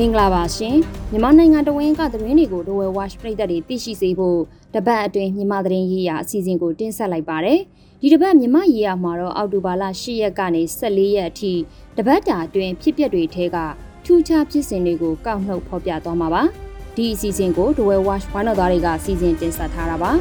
မင်္ဂလာပါရှင်မြန်မာနိုင်ငံတဝင်းကသတင်းတွေကိုဒဝဲ watch ပရိသတ်တွေသိရှိစေဖို့တပတ်အတွင်းမြန်မာသတင်းရေးရာအစီအစဉ်ကိုတင်ဆက်လိုက်ပါတယ်ဒီတပတ်မြန်မာရေးရာမှာတော့အောက်တိုဘာလ10ရက်ကနေ14ရက်အထိတပတ်တာအတွင်းဖြစ်ပျက်တွေထဲကထူးခြားဖြစ်စဉ်တွေကိုကောက်နှုတ်ဖော်ပြသွားမှာပါဒီအစီအစဉ်ကိုဒဝဲ watch ဝိုင်းတော်သားတွေကစီစဉ်တင်ဆက်ထားတာပါ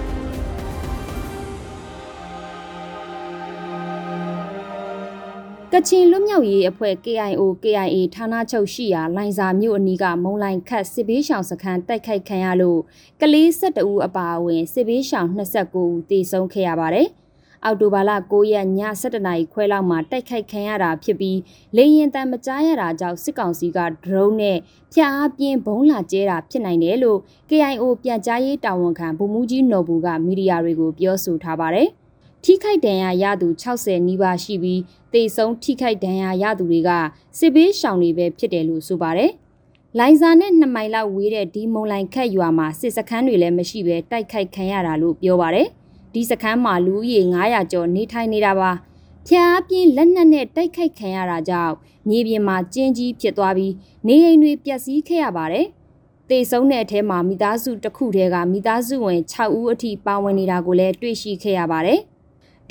ကချင်လွတ်မြောက်ရေးအဖွဲ့ KIO KIA ဌာနချုပ်ရှိရာလိုင်ဇာမြို့အနီးကမုံလိုင်ခတ်စစ်ဘေးရှောင်စခန်းတိုက်ခိုက်ခံရလို့ကလေး12ဦးအပါအဝင်စစ်ဘေးရှောင်29ဦးသေဆုံးခဲ့ရပါတယ်။အောက်တိုဘာလ9ရက်ည7:00နာရီခွဲလောက်မှာတိုက်ခိုက်ခံရတာဖြစ်ပြီးလေရင်တံမကြားရတာကြောင့်စစ်ကောင်စီကဒရုန်းနဲ့ဖျားအပြင်းဘုံလာကျဲတာဖြစ်နိုင်တယ်လို့ KIO ပြန်ကြားရေးတာဝန်ခံဗိုလ်မှူးကြီးနော်ဘူးကမီဒီယာတွေကိုပြောဆိုထားပါတယ်။ ထိခိုက်ဒဏ်ရာရသူ60နီးပါးရှိပြီးတေဆုံးထိခိုက်ဒဏ်ရာရသူတွေကစစ်ဘေးရှောင်တွေပဲဖြစ်တယ်လို့ဆိုပါတယ်။လိုင်ဇာနဲ့2မိုင်လောက်ဝေးတဲ့ဒီမုံလိုင်ခက်ရွာမှာစစ်စခန်းတွေလည်းမရှိပဲတိုက်ခိုက်ခံရတာလို့ပြောပါတယ်။ဒီစခန်းမှာလူဦးရေ900ကျော်နေထိုင်နေတာပါ။ဖျားပြင်းလက်နက်နဲ့တိုက်ခိုက်ခံရတာကြောင့်မြေပြင်မှာကျင်းကြီးဖြစ်သွားပြီးနေအိမ်တွေပျက်စီးခဲ့ရပါတယ်။တေဆုံးတဲ့အထဲမှာမိသားစုတစ်ခုတည်းကမိသားစုဝင်6ဦးအထိပါဝင်နေတာကိုလည်းတွေ့ရှိခဲ့ရပါတယ်။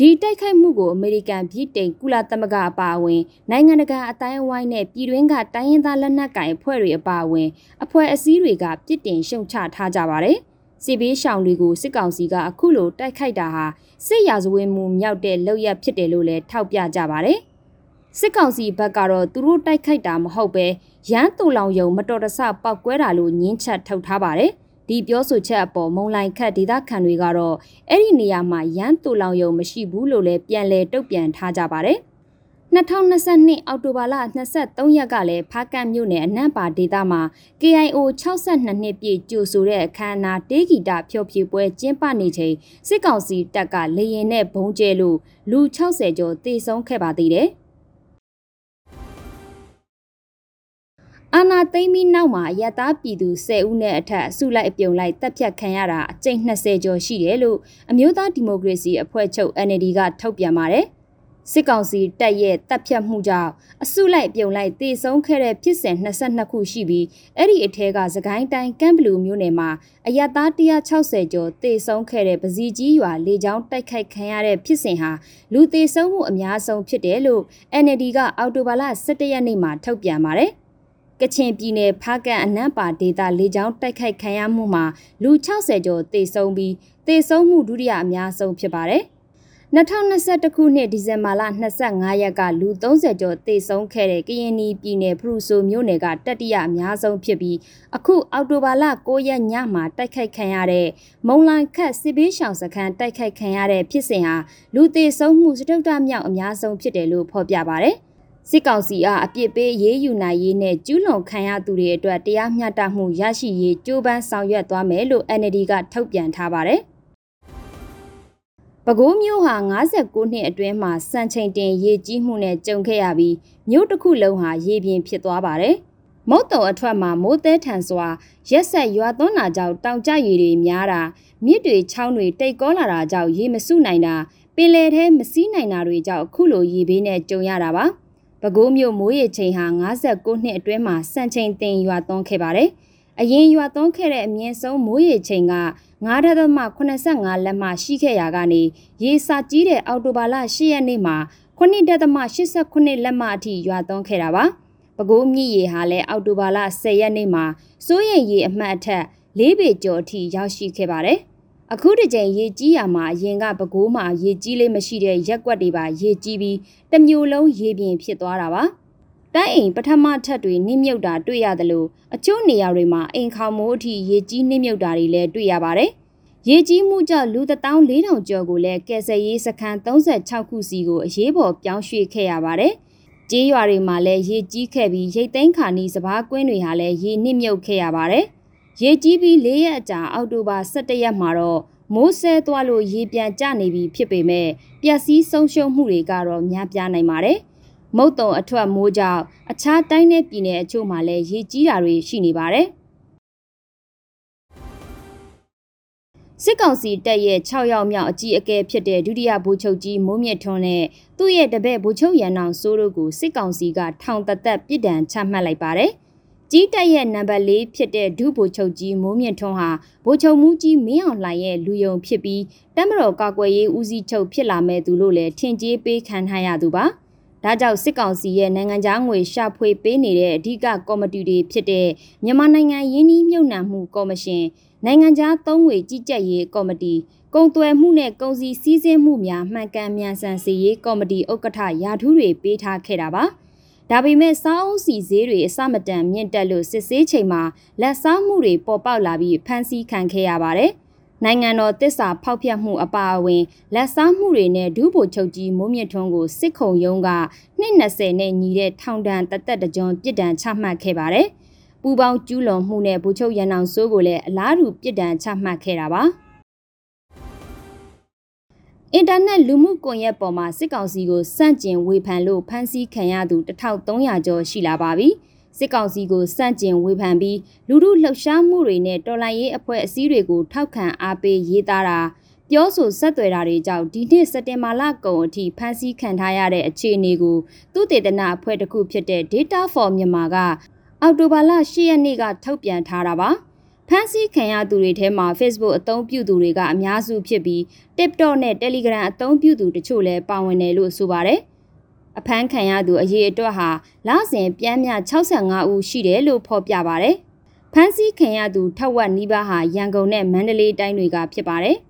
ဒီတိုက်ခိုက်မှုကိုအမေရိကန်ပြည်တိန်ကုလသမဂ္ဂအပါအဝင်နိုင်ငံတကာအတိုင်းအဝိုင်းနဲ့ပြည်တွင်းကတိုင်းရင်းသားလက်နက်ကိုင်အဖွဲ့တွေအပါအဝင်အဖွဲ့အစည်းတွေကပြစ်တင်ရှုံချထားကြပါတယ်။စစ်ဘေးရှောင်တွေကိုစစ်ကောင်စီကအခုလိုတိုက်ခိုက်တာဟာစစ်ရာဇဝတ်မှုမြောက်တဲ့လုပ်ရဖြစ်တယ်လို့လည်းထောက်ပြကြပါတယ်။စစ်ကောင်စီဘက်ကတော့သူတို့တိုက်ခိုက်တာမဟုတ်ပဲရန်တူလောင်ယုံမတော်တဆပောက်ကွဲတာလို့ညင်းချက်ထုတ်ထားပါတယ်။ ဒီပြောဆိုချက်အပေါ်မုံလိုင်ခတ်ဒေသခံတွေကတော့အဲ့ဒီနေရာမှာရန်တူလောင်ယုံမရှိဘူးလို့လည်းပြန်လည်တုံ့ပြန်ထားကြပါတယ်2022အောက်တိုဘာလ23ရက်ကလည်းဖားကန့်မြို့နယ်အနံ့ပါဒေသမှာ KIO 62နှစ်ပြည့်ကြိုဆိုတဲ့အခမ်းအနားတေးဂီတဖျော်ဖြေပွဲကျင်းပနေချိန်စစ်ကောင်စီတပ်ကလေရင်နဲ့ဘုံကျဲလို့လူ60ကျော်သေဆုံးခဲ့ပါသေးတယ်။ အာနာသိမ့်ပြီးနောက်မှာရတားပြည်သူ10ဦးနဲ့အထက်အစုလိုက်အပြုံလိုက်တပ်ဖြတ်ခံရတာအကြိမ်20ကျော်ရှိတယ်လို့အမျိုးသားဒီမိုကရေစီအဖွဲ့ချုပ် NLD ကထုတ်ပြန်ပါတယ်။စစ်ကောင်စီတပ်ရဲ့တပ်ဖြတ်မှုကြောင့်အစုလိုက်ပြုံလိုက်တေဆုံးခဲ့တဲ့ဖြစ်စဉ်22ခုရှိပြီးအဲ့ဒီအထက်ကစကိုင်းတိုင်းကမ်ဘလူမြို့နယ်မှာအရသား160ကျော်တေဆုံးခဲ့တဲ့ပစီကြီးရွာလေကြောင်းတိုက်ခိုက်ခံရတဲ့ဖြစ်စဉ်ဟာလူတေဆုံးမှုအများဆုံးဖြစ်တယ်လို့ NLD ကအောက်တိုဘာလ17ရက်နေ့မှာထုတ်ပြန်ပါတယ်။ ကချင်ပြည်နယ်ဖားကန်အနက်ပါဒေသလေကြောင်းတိုက်ခိုက်ခံရမှုမှာလူ60ကျော်သေဆုံးပြီးသေဆုံးမှုဒုတိယအများဆုံးဖြစ်ပါတယ်။2021ခုနှစ်ဒီဇင်ဘာလ25ရက်ကလူ30ကျော်သေဆုံးခဲ့တဲ့ကရင်ပြည်နယ်ဖရူဆိုမြို့နယ်ကတတိယအများဆုံးဖြစ်ပြီးအခုအောက်တိုဘာလ9ရက်ညမှာတိုက်ခိုက်ခံရတဲ့မုံလိုင်ခတ်စစ်ဘေးရှောင်စခန်းတိုက်ခိုက်ခံရတဲ့ဖြစ်စဉ်ဟာလူသေဆုံးမှုစတုတ္တမြောက်အများဆုံးဖြစ်တယ်လို့ဖော်ပြပါဗျ။ စစ်ကောင်စီအားအပြစ်ပေးရေးယူနိုင်ရေးနဲ့ကျူးလွန်ခံရသူတွေအတွက်တရားမျှတမှုရရှိရေးကြိုးပမ်းဆောင်ရွက်သွားမယ်လို့ NLD ကထုတ်ပြန်ထားပါတယ်။ပဲခူးမြို့ဟာ59နှစ်အတွင်းမှာစံချိန်တင်ရေကြီးမှုနဲ့ကြုံခဲ့ရပြီးမြို့တစ်ခုလုံးဟာရေပြင်ဖြစ်သွားပါတယ်။မုတ်တုံအထွက်မှာမိုးသေးထန်စွာရက်ဆက်ရွာသွန်းတာကြောင့်တောင်ကျရေတွေများတာမြစ်တွေချောင်းတွေတိတ်ကောလာတာကြောင့်ရေမစုနိုင်တာပင်လယ်ထဲမစီးနိုင်တာတွေကြောင့်အခုလိုရေဘေးနဲ့ကြုံရတာပါ။ ပဲခူးမြို့မိုးရေချိန်ဟာ59နှစ်အတွင်းမှာစံချိန်တင်ရွာသွန်းခဲ့ပါတယ်။အရင်ရွာသွန်းခဲ့တဲ့အမြင့်ဆုံးမိုးရေချိန်က9.85လက်မှရှိခဲ့ရာကနေရေစာကြီးတဲ့အော်တိုဘာလ10ရက်နေ့မှာ9.89လက်မှအထိရွာသွန်းခဲ့တာပါ။ပဲခူးမြစ်ရေဟာလည်းအော်တိုဘာလ10ရက်နေ့မှာစိုးရိမ်ရေအမှတ်အထက်၄ပေကျော်အထိရောက်ရှိခဲ့ပါတယ်။ အခုတစ်ကြိမ်ရေကြီးရမှာအရင်ကပဲခူးမှာရေကြီးလေးမရှိတဲ့ရက်ကွက်တွေပါရေကြီးပြီးတမျိုးလုံးရေပြင်ဖြစ်သွားတာပါတိုင်းအိမ်ပထမထပ်တွေနှိမ့်မြုပ်တာတွေ့ရတယ်လို့အချို့နေရာတွေမှာအိမ်ခေါင်မိုးအထိရေကြီးနှိမ့်မြုပ်တာတွေလည်းတွေ့ရပါတယ်ရေကြီးမှုကြောင့်လူ14000ကျော်ကိုလည်းကယ်ဆယ်ရေးစခန်း36ခုစီကိုအရေးပေါ်ပြောင်းရွှေ့ခဲ့ရပါတယ်ကျေးရွာတွေမှာလည်းရေကြီးခဲ့ပြီးရိတ်သိမ်းခါနီးစပားကွင်းတွေဟာလည်းရေနှိမ့်မြုပ်ခဲ့ရပါတယ်။ ရေကြီးပြီး၄ရက်အကြာအောက်တိုဘာ17ရက်မှာတော့မိုးဆဲသွားလို့ရေပြန်ကျနေပြီဖြစ်ပေမဲ့ပျက်စီးဆုံးရှုံးမှုတွေကတော့များပြားနိုင်ပါတယ်။မုတ်တုံအထွက်မိုးကြောင့်အခြားတိုင်းနယ်ပြည်နယ်အချို့မှာလည်းရေကြီးတာတွေရှိနေပါတယ်။စစ်ကောင်စီတပ်ရဲ့6ရောက်မြောက်အကြီးအကဲဖြစ်တဲ့ဒုတိယဗိုလ်ချုပ်ကြီးမိုးမြင့်ထွန်းနဲ့သူ့ရဲ့တပည့်ဗိုလ်ချုပ်ရန်အောင်စိုးတို့ကိုစစ်ကောင်စီကထောင်တသက်ပြစ်ဒဏ်ချမှတ်လိုက်ပါတယ်။ ကြီးတက်ရဲ့နံပါတ်၄ဖြစ်တဲ့ဒုဗိုလ်ချုပ်ကြီးမိုးမြင့်ထွန်းဟာဗိုလ်ချုပ်မှုကြီးမင်းအောင်လှိုင်ရဲ့လူယုံဖြစ်ပြီးတမတော်ကာကွယ်ရေးဦးစီးချုပ်ဖြစ်လာမဲ့သူလို့လည်းထင်ကြေးပေးခံထားရသူပါ။ဒါကြောင့်စစ်ကောင်စီရဲ့နိုင်ငံခြားငွေရှာဖွေပေးနေတဲ့အဓိကကော်မတီတွေဖြစ်တဲ့မြန်မာနိုင်ငံရင်းနှီးမြှုပ်နှံမှုကော်မရှင်နိုင်ငံခြားသုံးငွေကြီးကြပ်ရေးကော်မတီကုန်သွယ်မှုနဲ့ကုန်စည်စည်းစိမ်မှုများမှန်ကန်မြန်ဆန်စေရေးကော်မတီဥက္ကဋ္ဌရာထူးတွေပေးထားခဲ့တာပါ။ ဒါပေမဲ့စားအုပ်စီဈေးတွေအစမတန်မြင့်တက်လို့စစ်ဆေးချိန်မှာလက်စားမှုတွေပေါ်ပေါက်လာပြီးဖမ်းဆီးခံခဲ့ရပါတယ်။နိုင်ငံတော်တစ္ဆာဖောက်ဖျက်မှုအပါအဝင်လက်စားမှုတွေနဲ့ဒူးဗိုလ်ချုပ်ကြီးမိုးမြင့်ထွန်းကိုစစ်ခုံရုံးက220နဲ့ညီတဲ့ထောင်ဒဏ်တသက်တကြွပြစ်ဒဏ်ချမှတ်ခဲ့ပါတယ်။ပူပေါင်းကျူးလွန်မှုနဲ့ဗိုလ်ချုပ်ရန်အောင်စိုးကိုလည်းအလားတူပြစ်ဒဏ်ချမှတ်ခဲ့တာပါ။ အင်တာနက်လူမှုကွန်ရက်ပေါ်မှာစစ်ကောင်စီကိုစန့်ကျင်ဝေဖန်လို့ဖမ်းဆီးခံရသူ1300ကျော်ရှိလာပါပြီ။စစ်ကောင်စီကိုစန့်ကျင်ဝေဖန်ပြီးလူမှုလှုပ်ရှားမှုတွေနဲ့တော်လှန်ရေးအဖွဲ့အစည်းတွေကိုထောက်ခံအားပေးရေးသားတာပြောဆိုဆက်သွယ်တာတွေကြောင့်ဒီနှစ်စက်တင်ဘာလကုန်အထိဖမ်းဆီးခံထားရတဲ့အခြေအနေကိုသူတေသနအဖွဲ့တစ်ခုဖြစ်တဲ့ Data for Myanmar ကအောက်တိုဘာလ10ရက်နေ့ကထုတ်ပြန်ထားတာပါ။ ဖမ်းဆီးခံရသူတွေထဲမှာ Facebook အသုံးပြုသူတွေကအများစုဖြစ်ပြီး TikTok နဲ့ Telegram အသုံးပြုသူတချို့လည်းပါဝင်တယ်လို့ဆိုပါတယ်။အဖမ်းခံရသူအရေးအတွက်ဟာလစဉ်ပြန်းမြ65ဦးရှိတယ်လို့ဖော်ပြပါတယ်။ဖမ်းဆီးခံရသူထက်ဝက်နီးပါးဟာရန်ကုန်နဲ့မန္တလေးတိုင်းတွေကဖြစ်ပါတယ်။။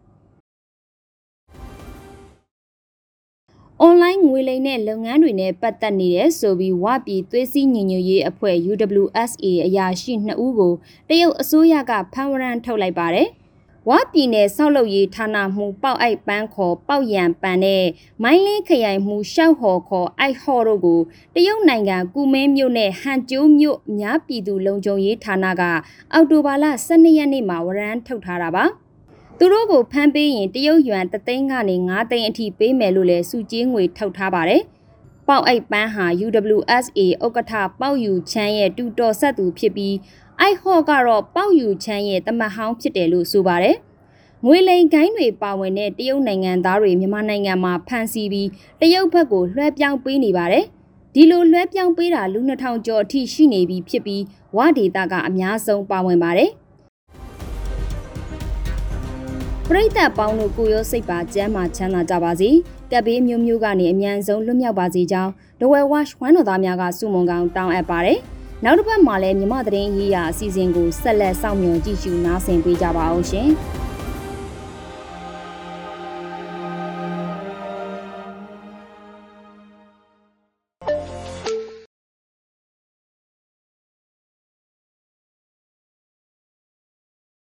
online ငွေလိမ်တဲ့လုပ်ငန်းတွေနဲ့ပတ်သက်နေတယ်ဆိုပြီးဝပြည်သွေးစည်းညီညွတ်ရေးအဖွဲ့ UWSA အရာရှိ2ဦးကိုတရုတ်အစိုးရကဖမ်းဝရမ်းထုတ်လိုက်ပါတယ်။ဝပြည်နယ်ဆောက်လုပ်ရေးဌာနမှပေါက်အိုက်ပန်းခေါ်ပေါက်ရံပန်နဲ့မိုင်းလင်းခရိုင်မှရှောက်ဟော်ခေါ်အိုက်ဟော်တို့ကိုတရုတ်နိုင်ငံကူမင်းမြို့နဲ့ဟန်ကျိုးမြို့အများပြည်သူလုံခြုံရေးဌာနကအောက်တိုဘာလ12ရက်နေ့မှာဝရမ်းထုတ်ထားတာပါ။ သူတို့ကိုဖမ်းပေးရင်တရုတ်ယွမ်တသိန်းကနေ9သိန်းအထိပေးမယ်လို့လည်းစုကြီးငွေထုတ်ထားပါတယ်။ပေါက်အိတ်ပန်းဟာ UWSA ဥက္ကဋ္ဌပေါက်ယူချမ်းရဲ့တူတော်ဆက်သူဖြစ်ပြီးအိုက်ဟော့ကတော့ပေါက်ယူချမ်းရဲ့တမတ်ဟောင်းဖြစ်တယ်လို့ဆိုပါတယ်။ငွေလိန်ကိုင်းတွေပါဝင်တဲ့တရုတ်နိုင်ငံသားတွေမြန်မာနိုင်ငံမှာဖမ်းဆီးပြီးတရုတ်ဘက်ကိုလွှဲပြောင်းပေးနေပါတယ်။ဒီလိုလွှဲပြောင်းပေးတာလူ2000ကျော်အထိရှိနေပြီဖြစ်ပြီးဝဒေတာကအများဆုံးပါဝင်ပါတယ်။ ပရိသတ်ပေါင်းတို့ကိုရောစိတ်ပါကျမ်းမာချမ်းသာကြပါစေကပ်ဘေးမျိုးမျိုးကနေအမြန်ဆုံးလွတ်မြောက်ပါစေကြောင်းဒဝဲဝါရှ်ဝမ်းတော်သားများကစုမုံကောင်တောင်းအပ်ပါတယ်နောက်တစ်ပတ်မှာလည်းမြမသတင်းရေးရာအစီအစဉ်ကိုဆက်လက်စောင့်မျှော်ကြည့်ရှုနားဆင်ပေးကြပါအောင်ရှင်